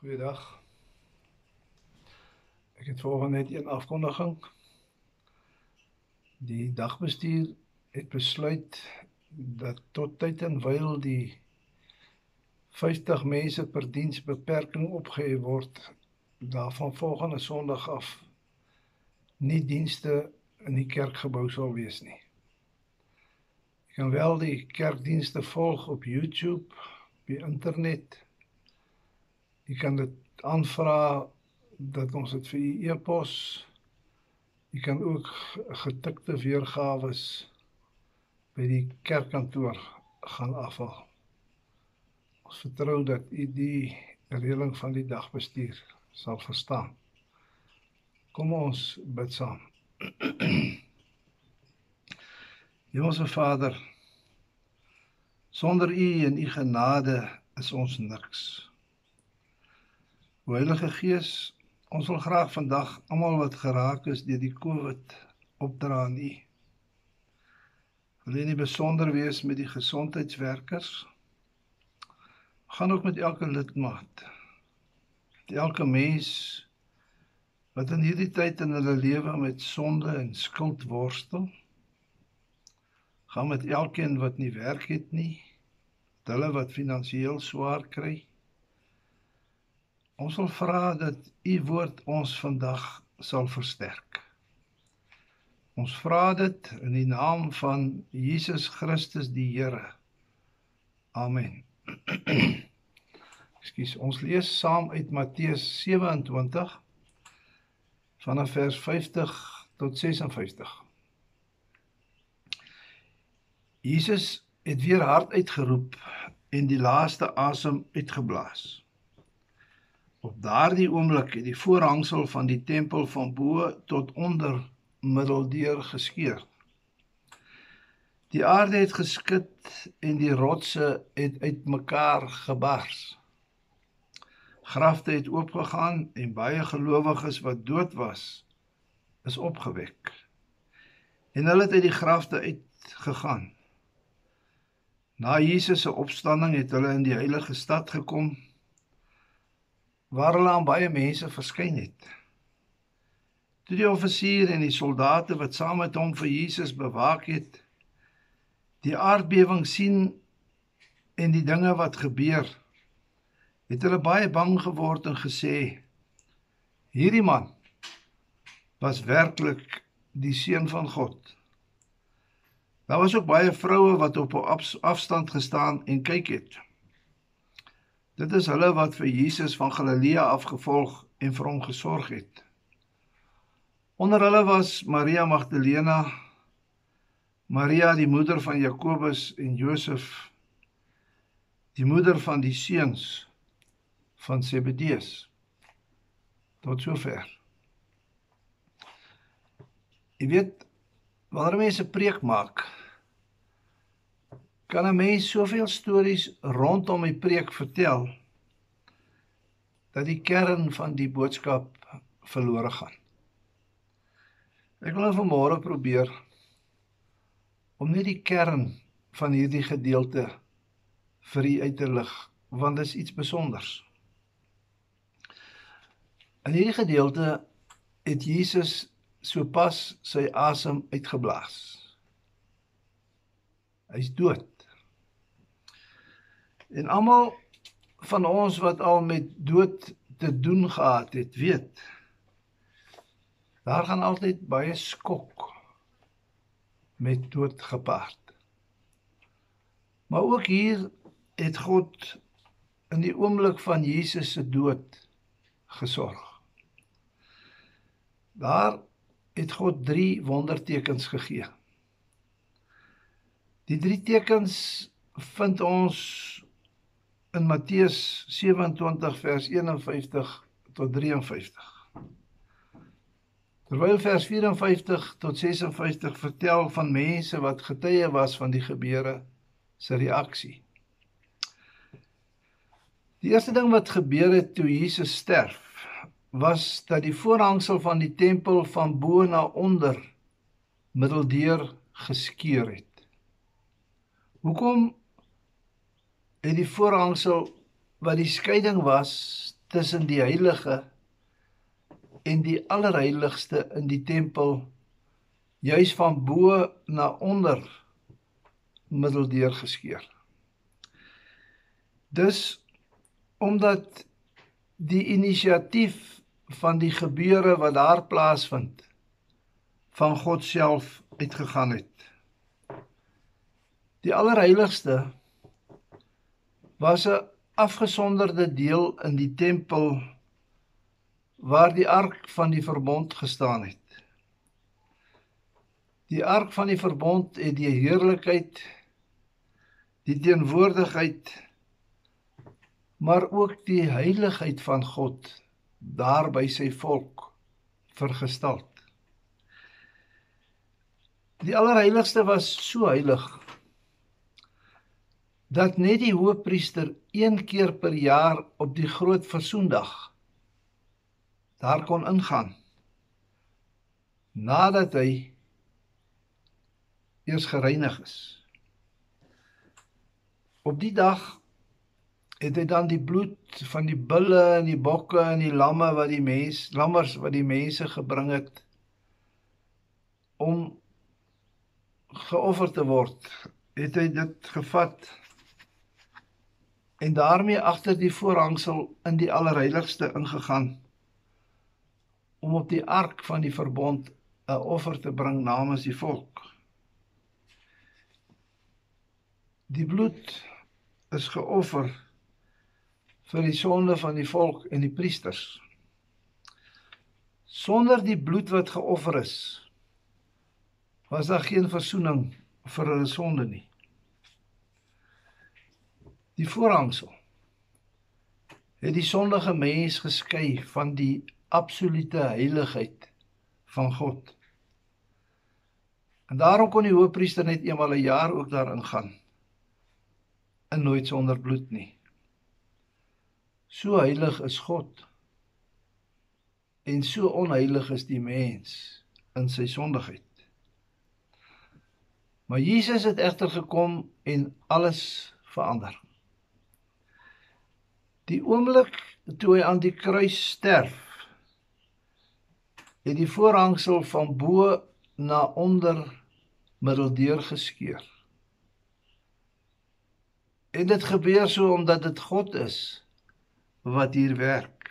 Goeiedag. Ek het vanoggend net een afkondiging. Die dagbestuur het besluit dat tot tyd en wyl die 50 mense per diens beperking opgehef word daarvan volgende Sondag af nie dienste in die kerkgebou sal wees nie. Jy kan wel die kerkdienste volg op YouTube, op die internet. Jy kan dit aanvra dat ons dit vir u e-pos. Jy kan ook getikte weergawe by die kerkkantoor gaan afhaal. Ons vertrou dat u die reëling van die dagbestuur sal verstaan. Kom ons bid saam. Hemelse Vader, sonder U en U genade is ons niks. O Heilige Gees, ons wil graag vandag almal wat geraak is deur die COVID opdra aan U. Wil U nie besonder wees met die gesondheidswerkers? Gaan ook met elke lidmaat. Met elke mens wat in hierdie tyd in hulle lewe met sonde en skuld worstel gaan met elkeen wat nie werk het nie, hulle wat finansiëel swaar kry. Ons wil vra dat u woord ons vandag sal versterk. Ons vra dit in die naam van Jesus Christus die Here. Amen. Ekskuus, ons lees saam uit Matteus 27 vanaf vers 50 tot 56. Jesus het weer hard uitgeroep en die laaste asem uitgeblaas. Op daardie oomblik het die voorhangsel van die tempel van bo tot onder middeldeur geskeur. Die aarde het geskud en die rotse het uitmekaar gebars. Grafte het oopgegaan en baie gelowiges wat dood was is opgewek. En hulle het uit die grafte uitgegaan. Na Jesus se opstanding het hulle in die heilige stad gekom waar hulle aan baie mense verskyn het. Toe die offisier en die soldate wat saam met hom vir Jesus bewaak het, die aardbewing sien en die dinge wat gebeur, het hulle baie bang geword en gesê: Hierdie man was werklik die seun van God. Daar was ook baie vroue wat op 'n afstand gestaan en kyk het. Dit is hulle wat vir Jesus van Galilea afgevolg en vir hom gesorg het. Onder hulle was Maria Magdalena, Maria die moeder van Jakobus en Josef, die moeder van die seuns van Zebedeus. Tot sover. Jy weet wanneer mense preek maak, kan 'n mens soveel stories rondom die preek vertel dat die kern van die boodskap verlore gaan. Ek wil nou vanmôre probeer om net die kern van hierdie gedeelte vir u uit te lig want dit is iets spesiaals. In hierdie gedeelte het Jesus sopas sy asem uitgeblaas. Hy's dood. En almal van ons wat al met dood te doen gehad het, weet daar gaan altyd baie skok met dood gepaard. Maar ook hier het God in die oomblik van Jesus se dood gesorg. Daar het God 3 wondertekens gegee. Die drie tekens vind ons in Matteus 27 vers 51 tot 53. Terwyl vers 54 tot 56 vertel van mense wat getuie was van die gebeure se reaksie. Die eerste ding wat gebeur het toe Jesus sterf, was dat die voorhangsel van die tempel van bo na onder middeldeur geskeur het. Hoekom het die voorhangsel wat die skeiding was tussen die heilige en die allerheiligste in die tempel juis van bo na onder middeldeur geskeur. Dus omdat die inisiatief van die gebeure wat daar plaasvind van God self uitgegaan het. Die allerheiligste was 'n afgesonderde deel in die tempel waar die ark van die verbond gestaan het. Die ark van die verbond het die heerlikheid die teenwoordigheid maar ook die heiligheid van God daar by sy volk vergestel. Die allerheiligste was so heilig dat net die hoofpriester een keer per jaar op die groot versoendag daar kon ingaan nadat hy eers gereinig is. Op die dag het hy dan die bloed van die bulle en die bokke en die lamme wat die mens lammers wat die mense gebring het om geoffer te word, het hy dit gevat en daarmee agter die voorhangsel in die allerheiligste ingegaan om op die ark van die verbond 'n offer te bring namens die volk. Die bloed is geoffer vir die sonde van die volk en die priesters. Sonder die bloed wat geoffer is, was daar geen verzoening vir hulle sonde nie die voorhangsel het die sondige mens geskei van die absolute heiligheid van God. En daarom kon die hoofpriester net eenmal 'n jaar ook daarin gaan. En nooit sonder bloed nie. So heilig is God. En so onheilig is die mens in sy sondigheid. Maar Jesus het egter gekom en alles verander. Die oomblik toe hy aan die kruis sterf, het die voorhangsel van bo na onder middeldeur geskeur. En dit gebeur so omdat dit God is wat hier werk.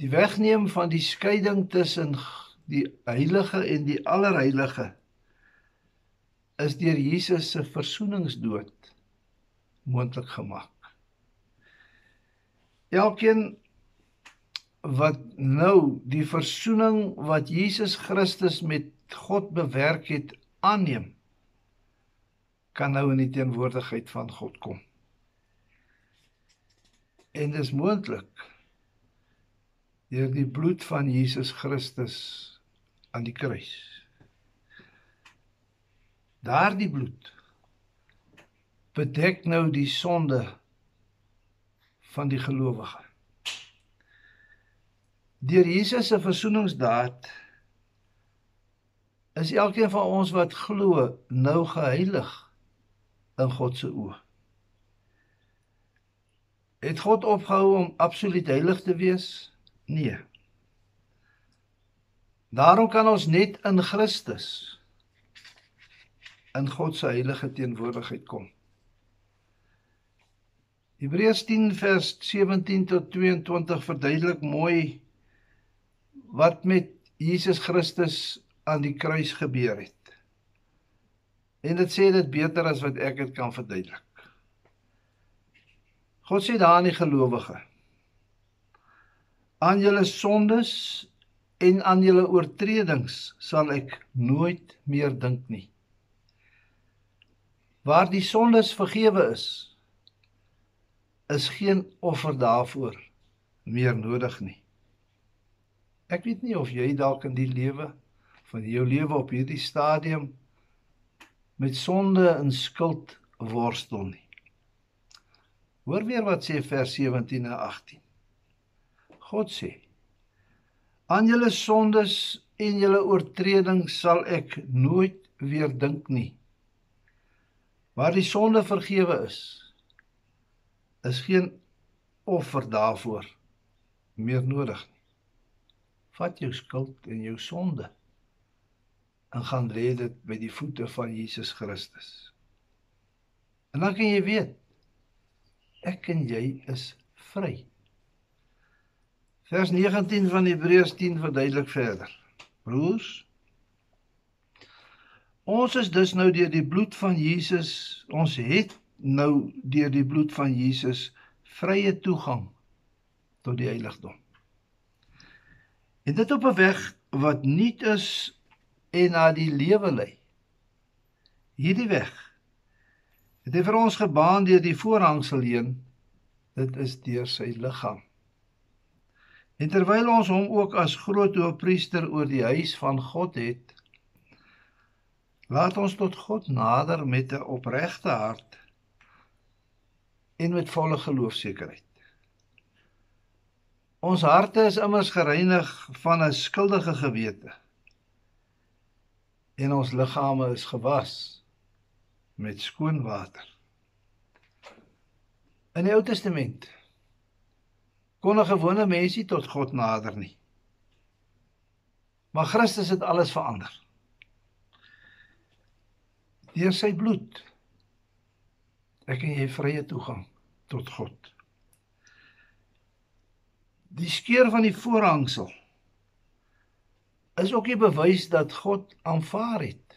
Die wegneem van die skeiding tussen die heilige en die allerheilige is deur Jesus se versoeningsdood moontlik gemaak. Elkeen wat nou die versoening wat Jesus Christus met God bewerk het aanneem, kan nou in die teenwoordigheid van God kom. En dis moontlik deur die bloed van Jesus Christus aan die kruis. Daardie bloed bedek nou die sonde van die gelowige. Deur Jesus se versoeningsdaad is elkeen van ons wat glo nou geheilig in God se oë. Het God opgehou om absoluut heilig te wees? Nee. Daarom kan ons net in Christus in God se heilige teenwoordigheid kom. Hebreërs 10 vers 17 tot 22 verduidelik mooi wat met Jesus Christus aan die kruis gebeur het. En dit sê dit beter as wat ek dit kan verduidelik. God sê daar aan die gelowige: Aan julle sondes en aan julle oortredings sal ek nooit meer dink nie. Waar die sondes vergewe is, is geen offer daarvoor meer nodig nie. Ek weet nie of jy dalk in die lewe van jou lewe op hierdie stadium met sonde en skuld worstel nie. Hoor weer wat sê vers 17 en 18. God sê: Aan julle sondes en julle oortredings sal ek nooit weer dink nie. Waar die sonde vergewe is, is geen offer daarvoor meer nodig nie. Vat jou skuld en jou sonde en gaan lê dit by die voete van Jesus Christus. En dan kan jy weet ek en jy is vry. Vers 19 van Hebreërs 10 verduidelik verder. Broers, ons is dus nou deur die bloed van Jesus, ons het nou deur die bloed van Jesus vrye toegang tot die heiligdom. En dit op 'n weg wat nuut is en na die lewe lei. Hierdie weg het hy vir ons gebaan deur die voorhangsel heen. Dit is deur sy liggaam. En terwyl ons hom ook as groot hoëpriester oor die huis van God het, laat ons tot God nader met 'n opregte hart en met volle geloofsekerheid. Ons harte is immers gereinig van 'n skuldige gewete en ons liggame is gewas met skoon water. In die Ou Testament kon 'n gewone mens nie tot God nader nie. Maar Christus het alles verander. Deur sy bloed ek en jy vrye toegang tot God. Die skeur van die voorhangsel is ook 'n bewys dat God aanvaar het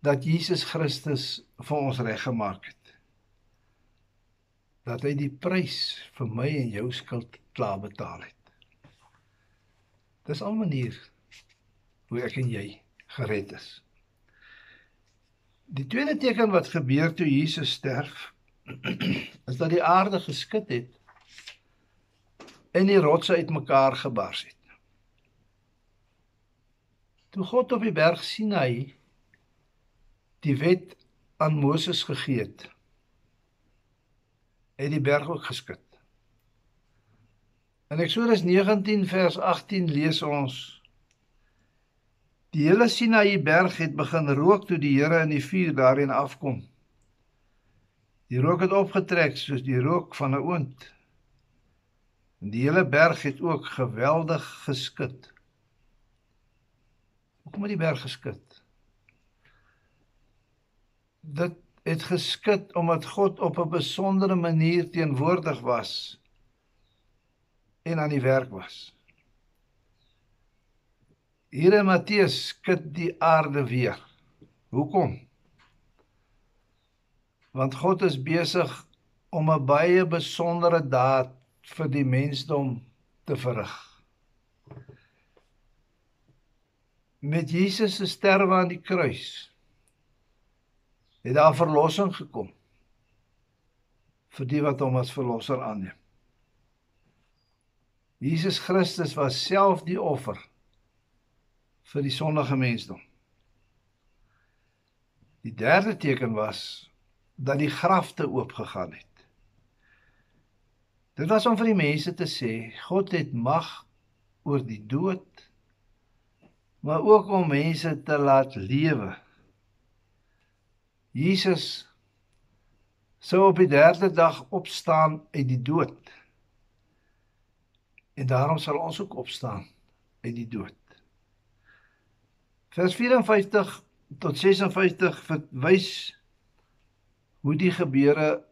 dat Jesus Christus vir ons reggemaak het. Dat hy die prys vir my en jou skuld klaar betaal het. Dis al manier hoe ek en jy gered is. Die tweede teken wat gebeur toe Jesus sterf is dat die aarde geskit het en die rotse uitmekaar gebars het. Toe God op die berg Sinai die wet aan Moses gegee het, het die berg ook geskit. In Eksodus 19 vers 18 lees ons Die hele Sinai berg het begin rook toe die Here in die vuur daarin afkom. Die rook het opgetrek soos die rook van 'n oond. En die hele berg het ook geweldig geskit. Hoekom het die berg geskit? Dit het geskit omdat God op 'n besondere manier teenwoordig was en aan die werk was. Hier in Matteus skud die aarde weer. Hoekom? Want God is besig om 'n baie besondere daad vir die mensdom te verrig. met Jesus se sterwe aan die kruis het daar verlossing gekom vir die wat hom as verlosser aanneem. Jesus Christus was self die offer vir die sondige mensdom. Die derde teken was dat die grafte oopgegaan het. Dit was om vir die mense te sê God het mag oor die dood maar ook om mense te laat lewe. Jesus sou op die derde dag opstaan uit die dood. En daarom sal ons ook opstaan uit die dood. Vers 54 tot 56 verwys hoe die gebeure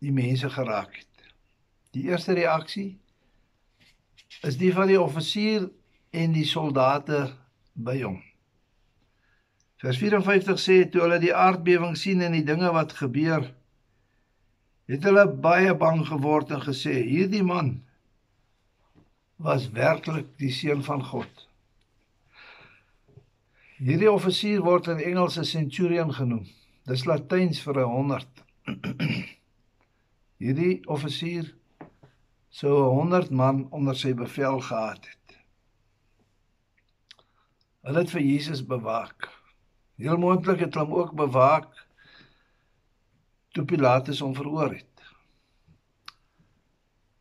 die mense geraak het. Die eerste reaksie is die van die offisier en die soldate by hom. Vers 54 sê toe hulle die aardbewing sien en die dinge wat gebeur, het hulle baie bang geword en gesê: "Hierdie man was werklik die seun van God." Hierdie offisier word in Engels 'n centurion genoem. Dis Latyns vir 'n 100. Hierdie offisier sou 100 man onder sy bevel gehad het. Hulle het vir Jesus bewaak. Heel moontlik het hulle hom ook bewaak toe Pilatus hom verhoor het.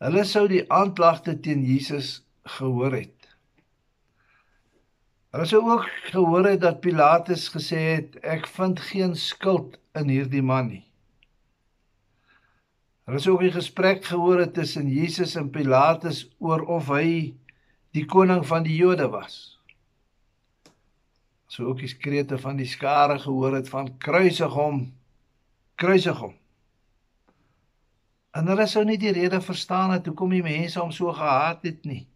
Hulle sou die aanklagte teen Jesus gehoor het. Hulle sou ook gehoor het dat Pilatus gesê het ek vind geen skuld in hierdie man nie. Hulle het ook 'n gesprek gehoor tussen Jesus en Pilatus oor of hy die koning van die Jode was. So ook die skrete van die skare gehoor het van kruisig hom, kruisig hom. En hulle sou nie die rede verstaan het hoekom die mense hom so gehaat het nie.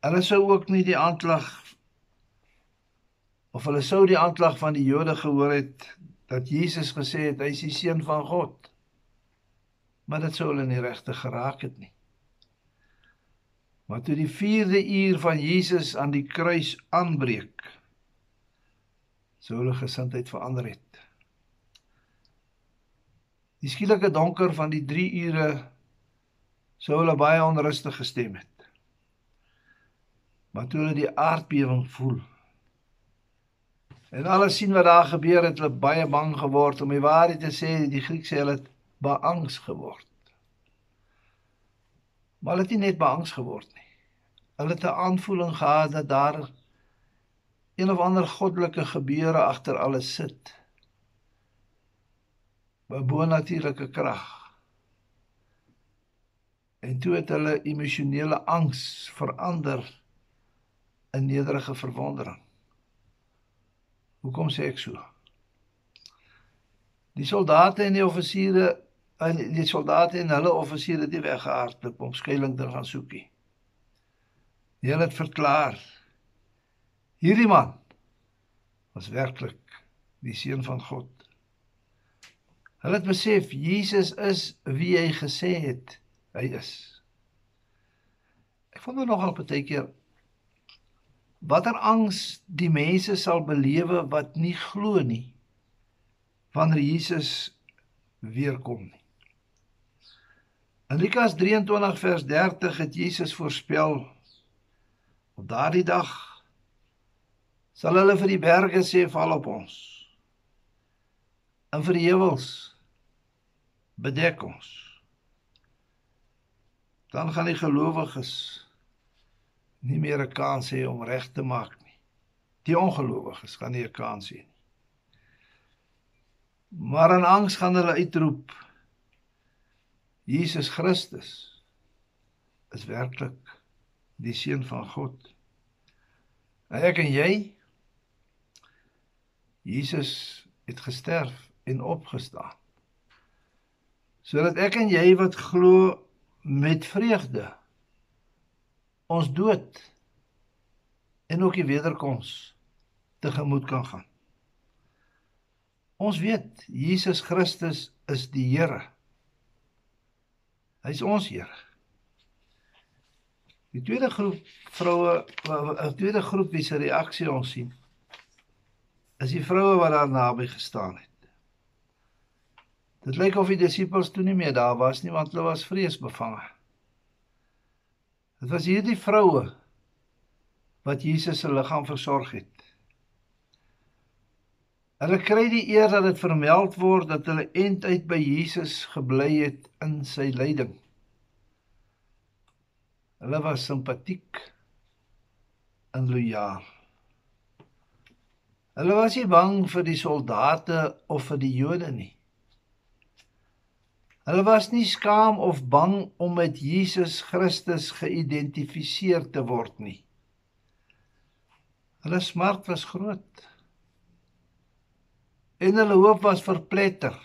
Hulle sou ook nie die aanklag of hulle sou die aanklag van die Jode gehoor het dat Jesus gesê het hy is die seun van God. Maar dit sou hulle nie regtig geraak het nie. Maar toe die 4de uur van Jesus aan die kruis aanbreek, sou hulle gesindheid verander het. Die skielike donker van die 3 ure sou hulle baie onrustig gestem het. Maar toe hulle die aardbewing voel, En alles sien wat daar gebeur het, hulle baie bang geword om die waarheid te sê, die Griek sê hulle het beangs geword. Maar hulle het nie net beangs geword nie. Hulle het 'n aanvoeling gehad dat daar een of ander goddelike gebeure agter alles sit. 'n Bonatuurlike krag. En toe het hulle emosionele angs verander in nederige verwondering. Hoekom sê ek so? Die soldate en die offisiere en die soldate en hulle offisiere het nie weggehardloop om skuilings te gaan soekie. Hulle het verklaar hierdie man was werklik die seun van God. Hulle het besef Jesus is wie hy gesê het hy is. Ek vond nogal baie keer watter angs die mense sal belewe wat nie glo nie wanneer Jesus weer kom nie. In Lukas 23 vers 30 het Jesus voorspel op daardie dag sal hulle vir die berge sê val op ons en vir die heuwels bedek ons dan gaan die gelowiges nie meer 'n kans hê om reg te maak nie. Die ongelowiges gaan nie 'n kans hê nie. Maar in angs gaan hulle uitroep Jesus Christus is werklik die seun van God. En ek en jy Jesus het gesterf en opgestaan. Sodat ek en jy wat glo met vreugde ons dood en ook die wederkoms tegemoet kan gaan. Ons weet Jesus Christus is die Here. Hy's ons Here. Die tweede groep vroue, 'n tweede groep wie se reaksie ons sien, is die vroue wat daar naby gestaan het. Dit lyk of die disippels toe nie meer daar was nie want hulle was vreesbevange. Dit was hierdie vroue wat Jesus se liggaam versorg het. Hulle kry die eer dat dit vermeld word dat hulle eintlik by Jesus gebly het in sy lyding. Hulle was simpatiek en lojaal. Hulle was nie bang vir die soldate of vir die Jode nie. Hulle was nie skaam of bang om met Jesus Christus geïdentifiseer te word nie. Hulle smart was groot. En hulle hoop was verpletter.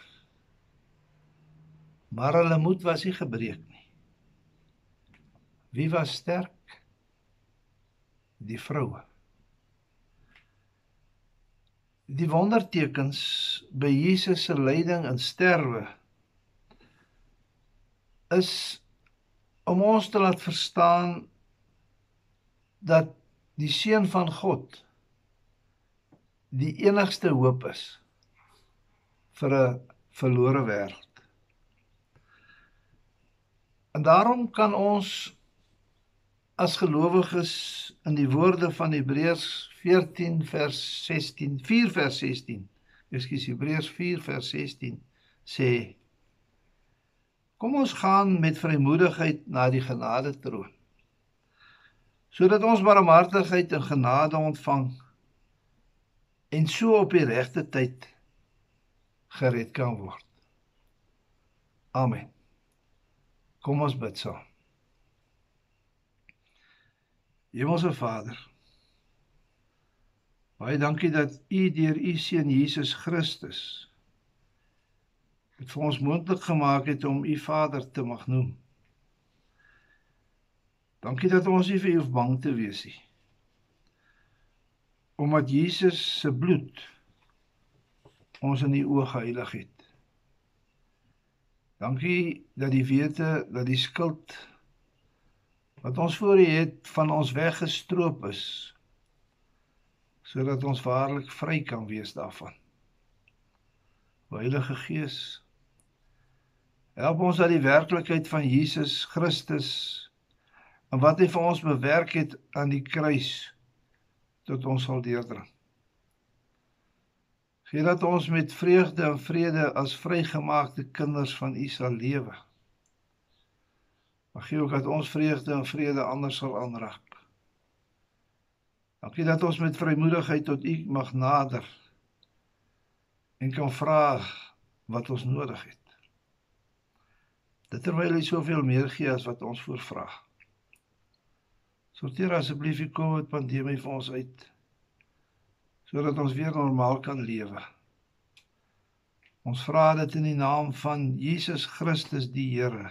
Maar hulle moed was nie gebreek nie. Wie was sterk? Die vroue. Die wondertekens by Jesus se lyding en sterwe is om ons te laat verstaan dat die seun van God die enigste hoop is vir 'n verlore wêreld. En daarom kan ons as gelowiges in die woorde van Hebreërs 14 vers 16 4 vers 16 Ekskuus Hebreërs 4 vers 16 sê Kom ons gaan met vrymoedigheid na die genade troon. Sodat ons barmhartigheid en genade ontvang en so op die regte tyd gered kan word. Amen. Kom ons bid saam. Hemelse Vader, baie dankie dat U deur U seun Jesus Christus dit vir ons moontlik gemaak het om U Vader te mag noem. Dankie dat ons nie vir U hoef bang te wees nie. Omdat Jesus se bloed ons in U oë geheilig het. Dankie dat die wete dat die skuld wat ons voor U het van ons weggestroop is sodat ons waarlik vry kan wees daarvan. O Heilige Gees, help ons dat die werklikheid van Jesus Christus en wat hy vir ons bewerk het aan die kruis tot ons sal deurdring. Gee dat ons met vreugde en vrede as vrygemaakte kinders van U sal lewe. Mag gee ook dat ons vreugde en vrede ander sal aanraak. Dankie dat ons met vrymoedigheid tot U mag nader en kan vra wat ons nodig het. Dit terwyl hy soveel meer gee as wat ons voorvra. Sorteer asseblief die COVID pandemie vir ons uit sodat ons weer normaal kan lewe. Ons vra dit in die naam van Jesus Christus die Here.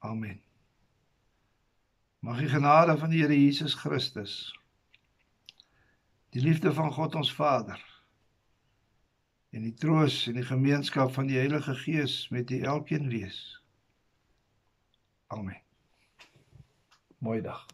Amen. Mag die genade van die Here Jesus Christus die liefde van God ons Vader en die troos en die gemeenskap van die Heilige Gees met u elkeen wees. Amen. Mooi dag.